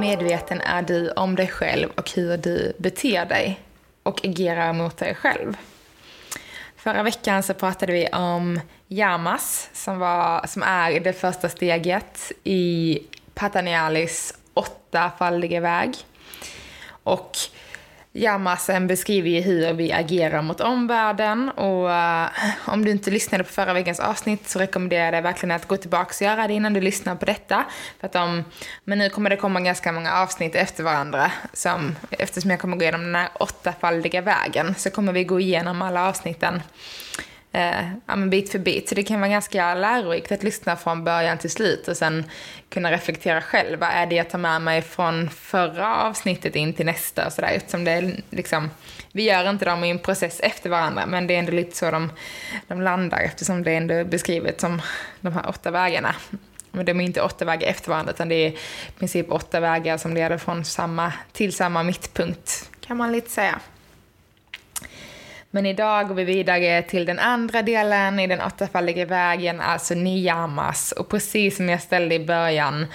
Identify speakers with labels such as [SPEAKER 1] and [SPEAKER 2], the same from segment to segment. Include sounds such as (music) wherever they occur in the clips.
[SPEAKER 1] Medveten är du om dig själv och hur du beter dig och agerar mot dig själv? Förra veckan så pratade vi om yamas som, var, som är det första steget i Patanjalis åttafaldiga väg. Och Yamasen beskriver ju hur vi agerar mot omvärlden och uh, om du inte lyssnade på förra veckans avsnitt så rekommenderar jag dig verkligen att gå tillbaka och göra det innan du lyssnar på detta. För att de, men nu kommer det komma ganska många avsnitt efter varandra som, eftersom jag kommer gå igenom den här åttafaldiga vägen så kommer vi gå igenom alla avsnitten eh, ja, men bit för bit. Så det kan vara ganska lärorikt att lyssna från början till slut och sen kunna reflektera själv. Vad är det jag tar med mig från förra avsnittet in till nästa och sådär. Eftersom det är liksom, vi gör inte dem i en process efter varandra, men det är ändå lite så de, de landar eftersom det är ändå beskrivet som de här åtta vägarna. Men de är inte åtta vägar efter varandra, utan det är i princip åtta vägar som leder från samma, till samma mittpunkt, kan man lite säga. Men idag går vi vidare till den andra delen i den åttafaldiga vägen, alltså niyamas. Och precis som jag ställde i början,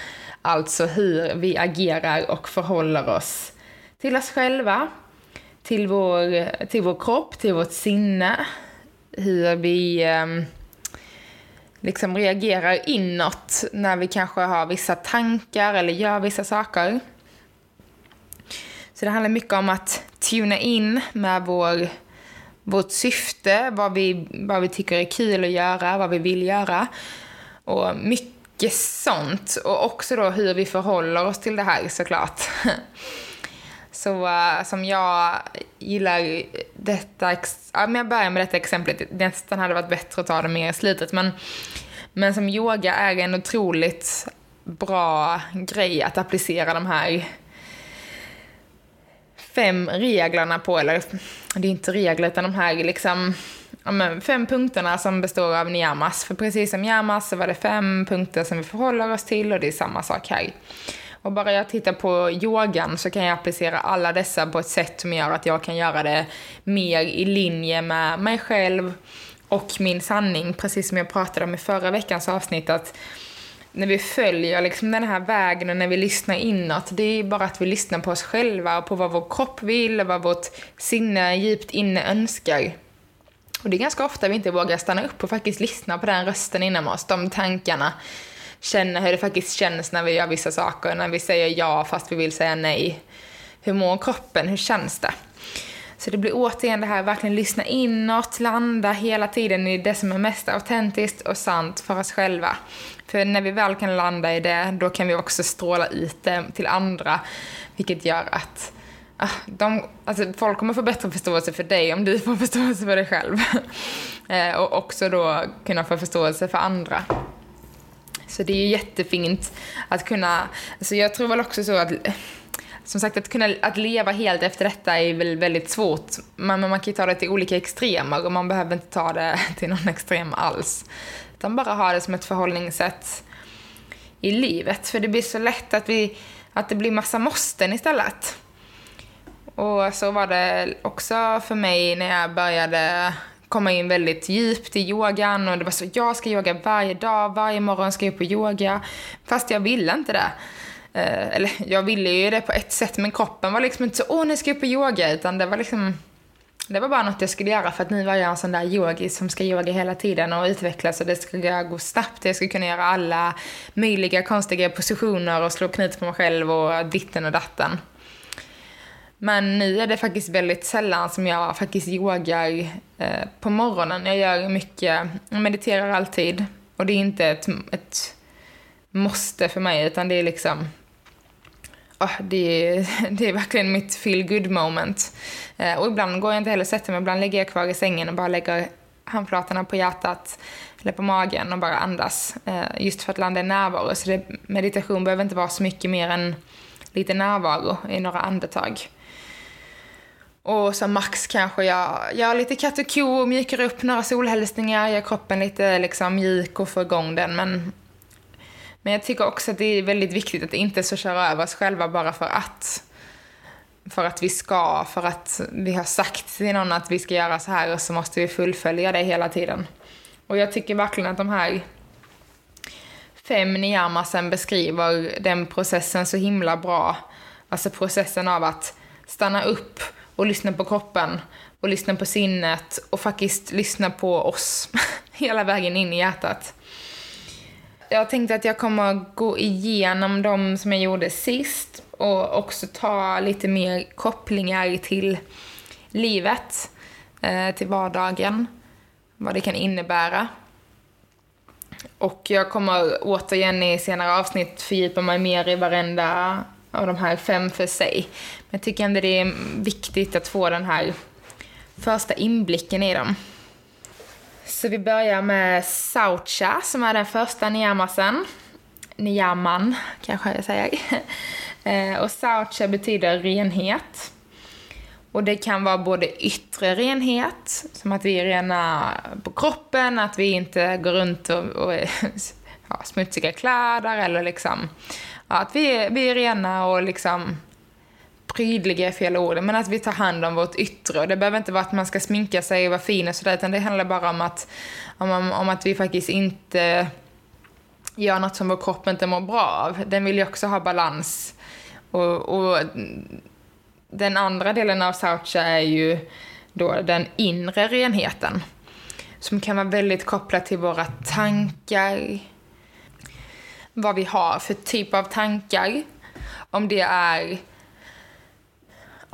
[SPEAKER 1] alltså hur vi agerar och förhåller oss till oss själva, till vår, till vår kropp, till vårt sinne, hur vi eh, liksom reagerar inåt när vi kanske har vissa tankar eller gör vissa saker. Så det handlar mycket om att tuna in med vår vårt syfte, vad vi, vad vi tycker är kul att göra, vad vi vill göra. Och mycket sånt. Och också då hur vi förhåller oss till det här såklart. (laughs) Så uh, som jag gillar detta, ja, men jag börjar med detta exemplet, nästan hade varit bättre att ta det mer i slutet, men, men som yoga är en otroligt bra grej att applicera de här fem reglerna på, eller det är inte regler utan de här liksom ja, fem punkterna som består av niyamas. För precis som yamas så var det fem punkter som vi förhåller oss till och det är samma sak här. Och bara jag tittar på yogan så kan jag applicera alla dessa på ett sätt som gör att jag kan göra det mer i linje med mig själv och min sanning, precis som jag pratade om i förra veckans avsnitt. att när vi följer liksom den här vägen och när vi lyssnar inåt, det är bara att vi lyssnar på oss själva och på vad vår kropp vill och vad vårt sinne djupt inne önskar. Och det är ganska ofta vi inte vågar stanna upp och faktiskt lyssna på den rösten inom oss, de tankarna. Känna hur det faktiskt känns när vi gör vissa saker, när vi säger ja fast vi vill säga nej. Hur mår kroppen? Hur känns det? Så det blir återigen det här, verkligen lyssna inåt, landa hela tiden i det som är mest autentiskt och sant för oss själva. För när vi väl kan landa i det, då kan vi också stråla ut det till andra, vilket gör att ah, de, alltså folk kommer få bättre förståelse för dig om du (laughs) får förståelse för dig själv. (laughs) Eh, och också då kunna få förståelse för andra. Så det är ju jättefint att kunna, alltså jag tror väl också så att som sagt, att kunna att leva helt efter detta är väl väldigt svårt. Men man kan ju ta det till olika extremer och man behöver inte ta det (laughs) till någon extrem alls. Utan bara ha det som ett förhållningssätt i livet. För det blir så lätt att, vi, att det blir massa måsten istället. Och så var det också för mig när jag började komma in väldigt djupt i yogan och det var så, jag ska yoga varje dag, varje morgon ska jag på yoga. Fast jag ville inte det. Eh, eller jag ville ju det på ett sätt, men kroppen var liksom inte så, åh nu ska jag upp och yoga, utan det var liksom det var bara något jag skulle göra för att nu var jag en sån där yogi som ska yoga hela tiden och utvecklas och det ska gå snabbt. Jag ska kunna göra alla möjliga konstiga positioner och slå knut på mig själv och ditten och datten. Men nu är det faktiskt väldigt sällan som jag faktiskt yogar eh, på morgonen. Jag gör mycket, jag mediterar alltid och det är inte ett, ett måste för mig utan det är liksom oh, det, (laughs) det är verkligen mitt feel good moment. Eh, och ibland går jag inte heller och sätter mig, ibland ligger jag kvar i sängen och bara lägger handflatorna på hjärtat eller på magen och bara andas. Eh, just för att landa i närvaro. Så det, meditation behöver inte vara så mycket mer än lite närvaro i några andetag. Och som max kanske jag gör lite katt och ko, mjukar upp några solhälsningar, gör kroppen lite liksom mjuk och får igång den. Men, men jag tycker också att det är väldigt viktigt att inte så köra över oss själva bara för att. För att vi ska, för att vi har sagt till någon att vi ska göra så här och så måste vi fullfölja det hela tiden. Och jag tycker verkligen att de här fem niyamasen beskriver den processen så himla bra. Alltså processen av att stanna upp och lyssna på kroppen och lyssna på sinnet och faktiskt lyssna på oss (laughs) hela vägen in i hjärtat. Jag tänkte att jag kommer gå igenom de som jag gjorde sist och också ta lite mer kopplingar till livet, eh, till vardagen, vad det kan innebära. Och jag kommer återigen i senare avsnitt fördjupa mig mer i varenda av de här fem för sig. Men jag tycker ändå det är viktigt att få den här första inblicken i dem. Så vi börjar med Saucha som är den första niyamasen. Niyaman kanske jag säger. (laughs) Eh, och Saucha betyder renhet. Och det kan vara både yttre renhet, som att vi är rena på kroppen, att vi inte går runt och, och (laughs) ja, smutsiga kläder eller liksom att vi är, vi är rena och liksom prydliga är fel ord, men att vi tar hand om vårt yttre. Och det behöver inte vara att man ska sminka sig och vara fin och sådär, utan det handlar bara om att, om, om att vi faktiskt inte gör något som vår kropp inte mår bra av. Den vill ju också ha balans. Och, och den andra delen av Saucha är ju då den inre renheten. Som kan vara väldigt kopplad till våra tankar, vad vi har för typ av tankar. Om det är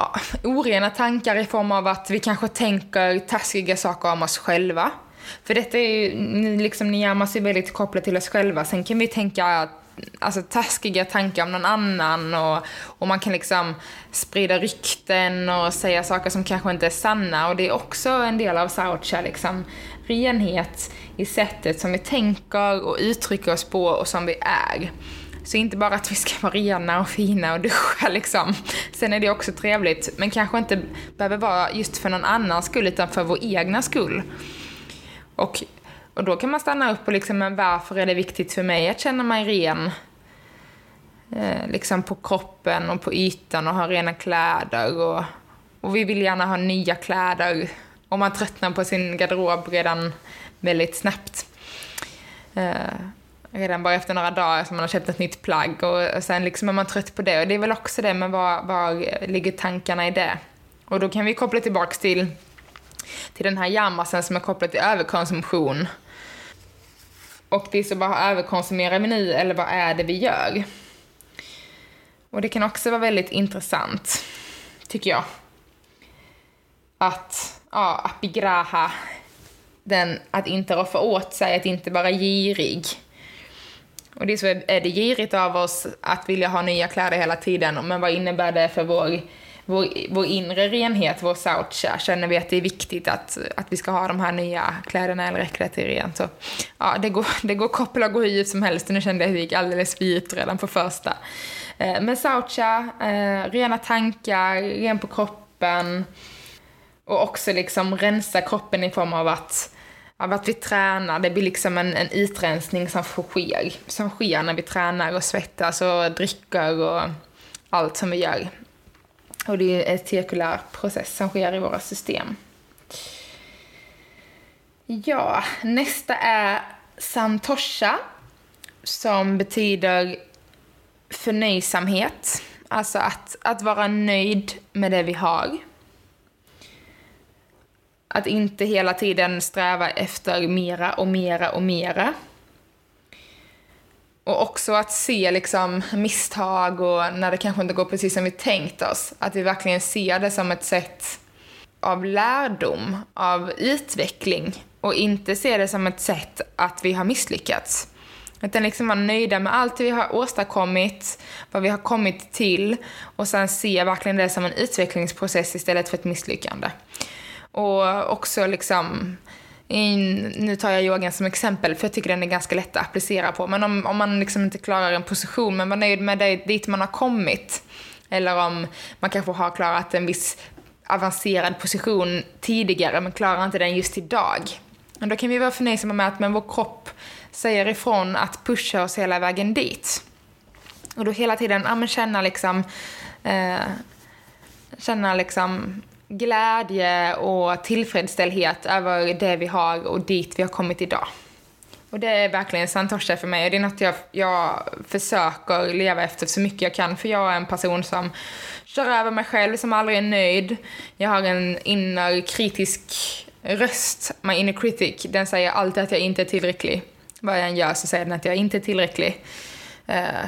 [SPEAKER 1] ja, orena tankar i form av att vi kanske tänker taskiga saker om oss själva. För detta är ju, liksom niyamas är väldigt kopplat till oss själva. Sen kan vi tänka alltså, taskiga tankar om någon annan och, och man kan liksom sprida rykten och säga saker som kanske inte är sanna och det är också en del av saucha, liksom renhet i sättet som vi tänker och uttrycker oss på och som vi är. Så inte bara att vi ska vara rena och fina och duscha liksom. Sen är det också trevligt, men kanske inte behöver vara just för någon annans skull, utan för vår egna skull. Och, och då kan man stanna upp och liksom, men varför är det viktigt för mig att känna mig ren? Eh, liksom på kroppen och på ytan och ha rena kläder och, och vi vill gärna ha nya kläder. Och man tröttnar på sin garderob redan väldigt snabbt. Eh, redan bara efter några dagar som man har köpt ett nytt plagg och sen liksom är man trött på det. Och det är väl också det, men var, var ligger tankarna i det? Och då kan vi koppla tillbaks till, till den här hjärnmassan som är kopplad till överkonsumtion. Och det är så bara överkonsumerar vi nu eller vad är det vi gör? Och det kan också vara väldigt intressant, tycker jag. Att, ja, apigraha den att inte roffa åt sig, att inte vara girig. Och det är så är det girigt av oss att vilja ha nya kläder hela tiden, men vad innebär det för vår, vår, vår inre renhet, vår saucha? Känner vi att det är viktigt att, att vi ska ha de här nya kläderna eller räcker det till rent? Så, ja, det går, det går att koppla och gå hur som helst nu kände jag att det gick alldeles för djupt redan på första. Eh, men saucha, eh, rena tankar, ren på kroppen, och också liksom rensa kroppen i form av att, av att vi tränar. Det blir liksom en, en utrensning som sker. Som sker när vi tränar och svettas och dricker och allt som vi gör. Och det är en cirkulär process som sker i våra system. Ja, nästa är santosha som betyder förnöjsamhet. Alltså att, att vara nöjd med det vi har. Att inte hela tiden sträva efter mera och mera och mera. Och också att se liksom misstag och när det kanske inte går precis som vi tänkt oss. Att vi verkligen ser det som ett sätt av lärdom, av utveckling och inte se det som ett sätt att vi har misslyckats. Utan liksom vara nöjda med allt vi har åstadkommit, vad vi har kommit till och sen se verkligen det som en utvecklingsprocess istället för ett misslyckande. Och också liksom, in, nu tar jag yogan som exempel för jag tycker den är ganska lätt att applicera på. Men om, om man liksom inte klarar en position men var nöjd med det dit man har kommit. Eller om man kanske har klarat en viss avancerad position tidigare men klarar inte den just idag. Och då kan vi vara förnöjsamma med att men vår kropp säger ifrån att pusha oss hela vägen dit. Och då hela tiden ja, men känna liksom eh, känna liksom glädje och tillfredsställhet över det vi har och dit vi har kommit idag. Och det är verkligen santosha för mig och det är något jag, jag försöker leva efter så mycket jag kan för jag är en person som kör över mig själv, som aldrig är nöjd. Jag har en inner kritisk röst, my inner critic, den säger alltid att jag inte är tillräcklig. Vad jag än gör så säger den att jag inte är tillräcklig. Uh,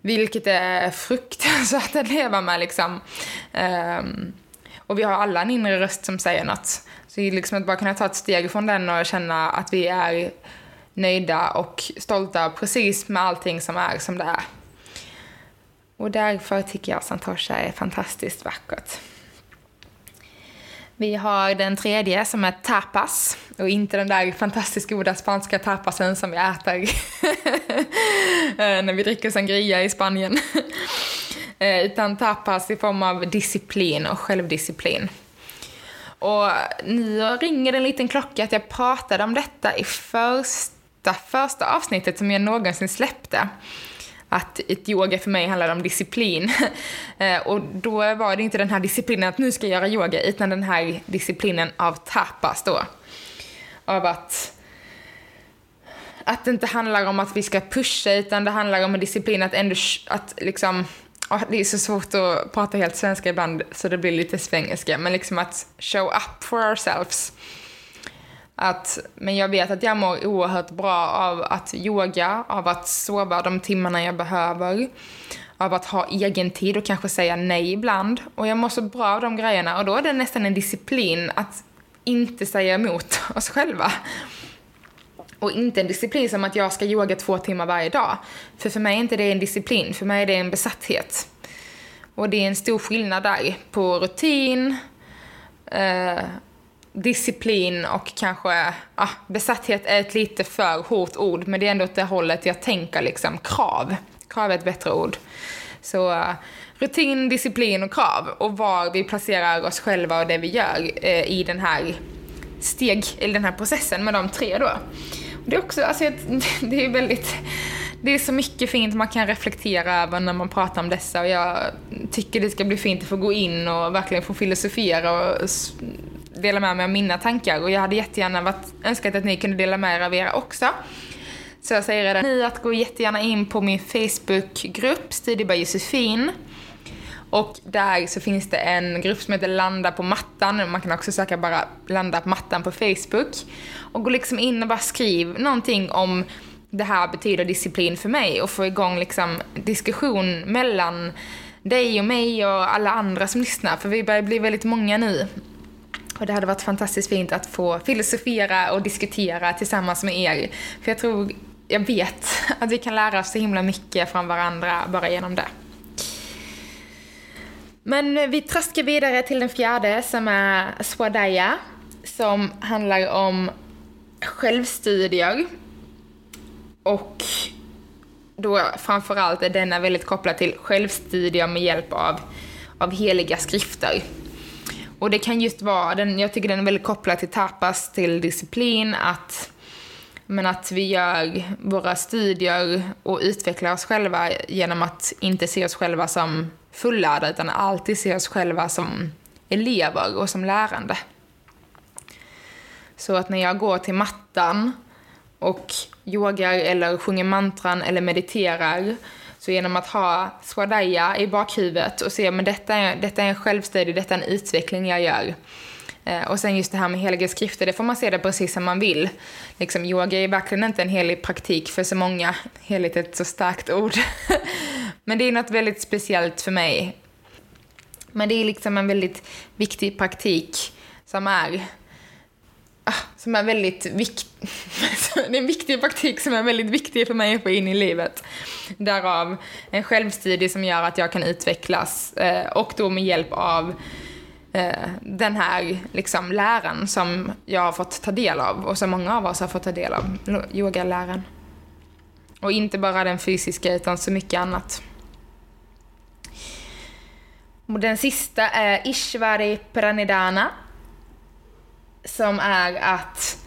[SPEAKER 1] vilket är fruktansvärt att leva med liksom. Um, och vi har alla en inre röst som säger något. Så liksom att bara kunna ta ett steg från den och känna att vi är nöjda och stolta precis med allting som är som det är. Och därför tycker jag Santosha är fantastiskt vackert. Vi har den tredje som är tapas och inte den där fantastiskt goda spanska tapasen som vi äter (laughs) när vi dricker sangria i Spanien. Eh, utan tapas i form av disciplin och självdisciplin. Och nu ringer det en liten klocka att jag pratade om detta i första, första avsnittet som jag någonsin släppte att ett yoga för mig handlar om disciplin. (laughs) Eh, och då var det inte den här disciplinen att nu ska jag göra yoga, utan den här disciplinen av tapas då. Av att att det inte handlar om att vi ska pusha, utan det handlar om en disciplin att ändå, att liksom, det är så svårt att prata helt svenska ibland så det blir lite svengelska, men liksom att show up for ourselves. Att, men jag vet att jag mår oerhört bra av att yoga, av att sova de timmarna jag behöver, av att ha egen tid och kanske säga nej ibland. Och jag mår så bra av de grejerna och då är det nästan en disciplin att inte säga emot oss själva. Och inte en disciplin som att jag ska yoga två timmar varje dag. För för mig är inte det en disciplin, för mig är det en besatthet. Och det är en stor skillnad där på rutin, eh, disciplin och kanske, ah, besatthet är ett lite för hårt ord, men det är ändå åt det hållet jag tänker liksom, krav. Krav är ett bättre ord. Så uh, rutin, disciplin och krav och var vi placerar oss själva och det vi gör eh, i den här steg, eller den här processen med de tre då det är också, alltså (laughs) det är väldigt, det är så mycket fint man kan reflektera över när man pratar om dessa och jag tycker det ska bli fint att få gå in och verkligen få filosofera och dela med mig av mina tankar och jag hade jättegärna varit, önskat att ni kunde dela med er av era också. Så jag säger redan nu att gå jättegärna in på min Facebookgrupp, Study by Josefin. Och där så finns det en grupp som heter Landa på mattan. Man kan också söka bara Landa på mattan på Facebook. Och gå liksom in och bara skriv någonting om det här betyder disciplin för mig och få igång liksom diskussion mellan dig och mig och alla andra som lyssnar. För vi börjar bli väldigt många nu. Och det hade varit fantastiskt fint att få filosofera och diskutera tillsammans med er. För jag tror, jag vet att vi kan lära oss så himla mycket från varandra bara genom det. Men vi traskar vidare till den fjärde som är Swadaya. Som handlar om självstudier. Och då framförallt är denna väldigt kopplad till självstudier med hjälp av, av heliga skrifter. Och det kan just vara, den, jag tycker den är väldigt kopplad till tapas, till disciplin, att, men att vi gör våra studier och utvecklar oss själva genom att inte se oss själva som fullärda, utan alltid se oss själva som elever och som lärande. Så att när jag går till mattan och yogar eller sjunger mantran eller mediterar så genom att ha Swadaya i bakhuvudet och se men detta är, detta är en självstudie, detta är en utveckling jag gör. Eh, och sen just det här med heliga skrifter, det får man se det precis som man vill. Liksom, yoga är verkligen inte en helig praktik för så många. Heligt är ett så starkt ord. (laughs) men det är något väldigt speciellt för mig. Men det är liksom en väldigt viktig praktik som är ah, som är väldigt viktig. (laughs) det är en viktig praktik som är väldigt viktig för mig att få in i livet. Därav en självstudie som gör att jag kan utvecklas eh, och då med hjälp av eh, den här liksom, läran som jag har fått ta del av och som många av oss har fått ta del av, yogaläran. Och inte bara den fysiska utan så mycket annat. Och den sista är Ishvari pranidana, som är att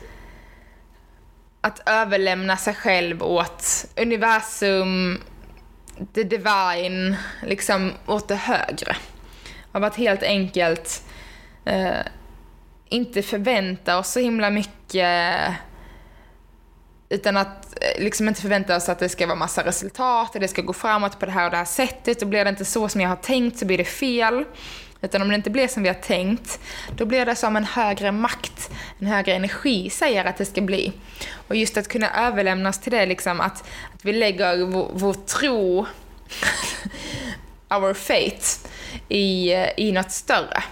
[SPEAKER 1] att överlämna sig själv åt universum, the divine, liksom åt det högre. Av att helt enkelt eh, inte förvänta oss så himla mycket utan att eh, liksom inte förvänta oss att det ska vara massa resultat, eller det ska gå framåt på det här och det här sättet. Och blir det inte så som jag har tänkt så blir det fel. Utan om det inte blir som vi har tänkt, då blir det som en högre makt, en högre energi säger att det ska bli. Och just att kunna överlämnas till det, liksom att, att vi lägger vår, vår tro, (laughs) our fate, i, eh, i något större.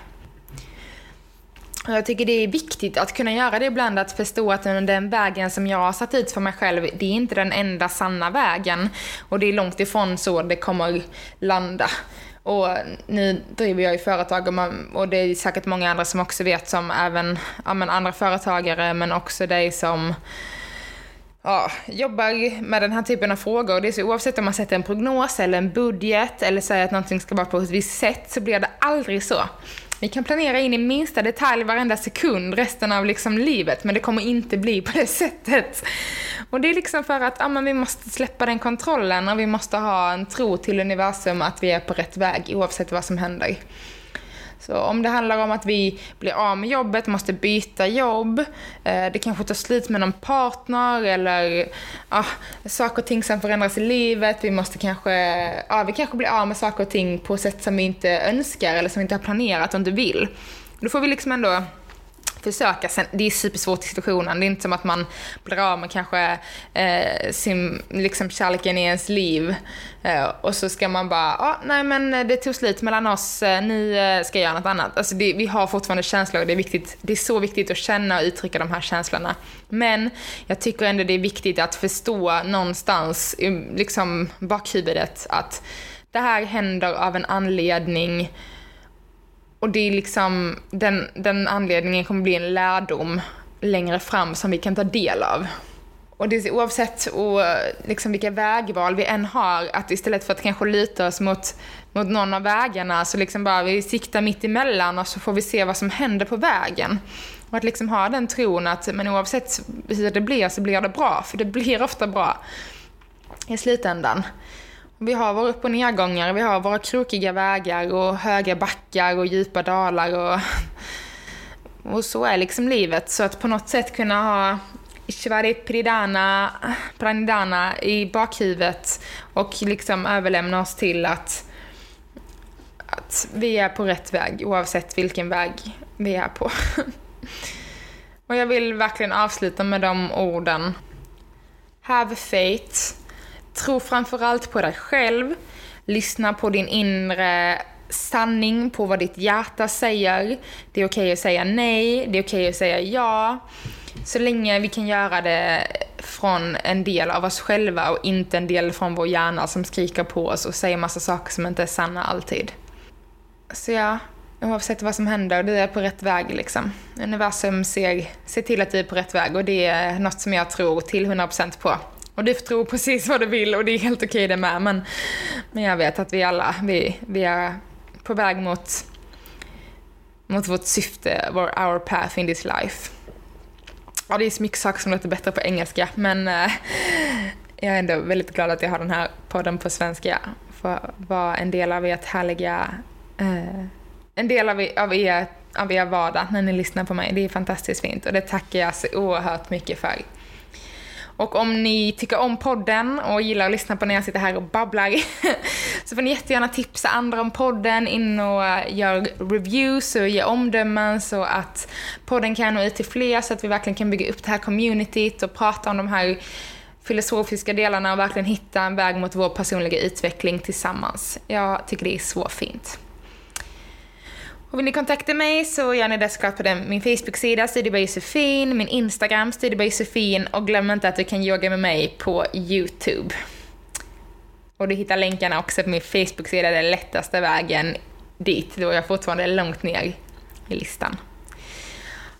[SPEAKER 1] Jag tycker det är viktigt att kunna göra det ibland, att förstå att den vägen som jag har satt ut för mig själv, det är inte den enda sanna vägen. Och det är långt ifrån så det kommer landa. Och nu driver jag ju företag och, man, och det är säkert många andra som också vet som även ja, men andra företagare men också dig som ja, jobbar med den här typen av frågor. Och det är så oavsett om man sätter en prognos eller en budget eller säger att någonting ska vara på ett visst sätt så blir det aldrig så. Vi kan planera in i minsta detalj varenda sekund resten av liksom livet, men det kommer inte bli på det sättet. Och det är liksom för att ah, men vi måste släppa den kontrollen och vi måste ha en tro till universum att vi är på rätt väg oavsett vad som händer. Så om det handlar om att vi blir av med jobbet, måste byta jobb, eh, det kanske tar slut med någon partner eller ah, saker och ting som förändras i livet, vi måste kanske, ah, vi kanske blir av med saker och ting på sätt som vi inte önskar eller som vi inte har planerat och inte vill. Då får vi liksom ändå försöka. Sen, det är supersvårt i situationen. Det är inte som att man blir av med kanske eh, sin, liksom kärleken i ens liv eh, och så ska man bara, ah, nej men det tog slut mellan oss, eh, ni nu eh, ska jag göra något annat. Alltså det, vi har fortfarande känslor och det är, viktigt, det är så viktigt att känna och uttrycka de här känslorna. Men jag tycker ändå det är viktigt att förstå någonstans i liksom bakhuvudet att det här händer av en anledning och det är liksom, den, den anledningen kommer bli en lärdom längre fram som vi kan ta del av. Och det är oavsett och, liksom vilka vägval vi än har, att istället för att kanske luta oss mot, mot någon av vägarna så liksom bara vi siktar mitt emellan och så får vi se vad som händer på vägen. Och att liksom ha den tron att men oavsett hur det blir så blir det bra, för det blir ofta bra i slutändan. Vi har våra upp och nedgångar, vi har våra krokiga vägar och höga backar och djupa dalar och, (laughs) och så är liksom livet. Så att på något sätt kunna ha Ishvari Pridana, Pranidana i bakhuvudet och liksom överlämna oss till att, att vi är på rätt väg oavsett vilken väg vi är på. (laughs) och jag vill verkligen avsluta med de orden. Have faith Tro framförallt på dig själv. Lyssna på din inre sanning, på vad ditt hjärta säger. Det är okej okay att säga nej, det är okej okay att säga ja. Så länge vi kan göra det från en del av oss själva och inte en del från vår hjärna som skriker på oss och säger massa saker som inte är sanna alltid. Så ja, oavsett vad som händer, du är på rätt väg liksom. Universum ser, ser till att du är på rätt väg och det är något som jag tror till 100% på. Och du får tro precis vad du vill och det är helt okej okay det med. Men, men jag vet att vi alla, vi, vi är på väg mot, mot vårt syfte, vår, our path in this life. Ja, det är så mycket saker som låter bättre på engelska, men eh, jag är ändå väldigt glad att jag har den här podden på svenska. För att vara en del av ert härliga, Eh, en del av, av, er, av er vardag när ni lyssnar på mig. Det är fantastiskt fint och det tackar jag så oerhört mycket för. Och om ni tycker om podden och gillar att lyssna på när jag sitter här och babblar (laughs) så får ni jättegärna tipsa andra om podden, in och eh, gör reviews och ge omdömen så att podden kan nå ut till fler så att vi verkligen kan bygga upp det här communityt och prata om de här filosofiska delarna och verkligen hitta en väg mot vår personliga utveckling tillsammans. Jag tycker det är så fint. Och vill ni kontakta mig så gör ni det såklart på den, min Facebook-sida Josefin, min Instagram Studio Josefin och glöm inte att du kan yoga med mig på YouTube. Och du hittar länkarna också på min Facebook-sida, den lättaste vägen dit då jag fortfarande är långt ner i listan.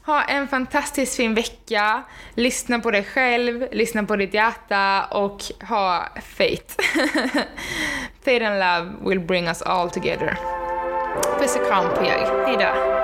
[SPEAKER 1] Ha en fantastiskt fin vecka, lyssna på dig själv, lyssna på ditt hjärta och ha faith. (laughs) faith and love will bring us all together. Puss och kram på er, hejdå!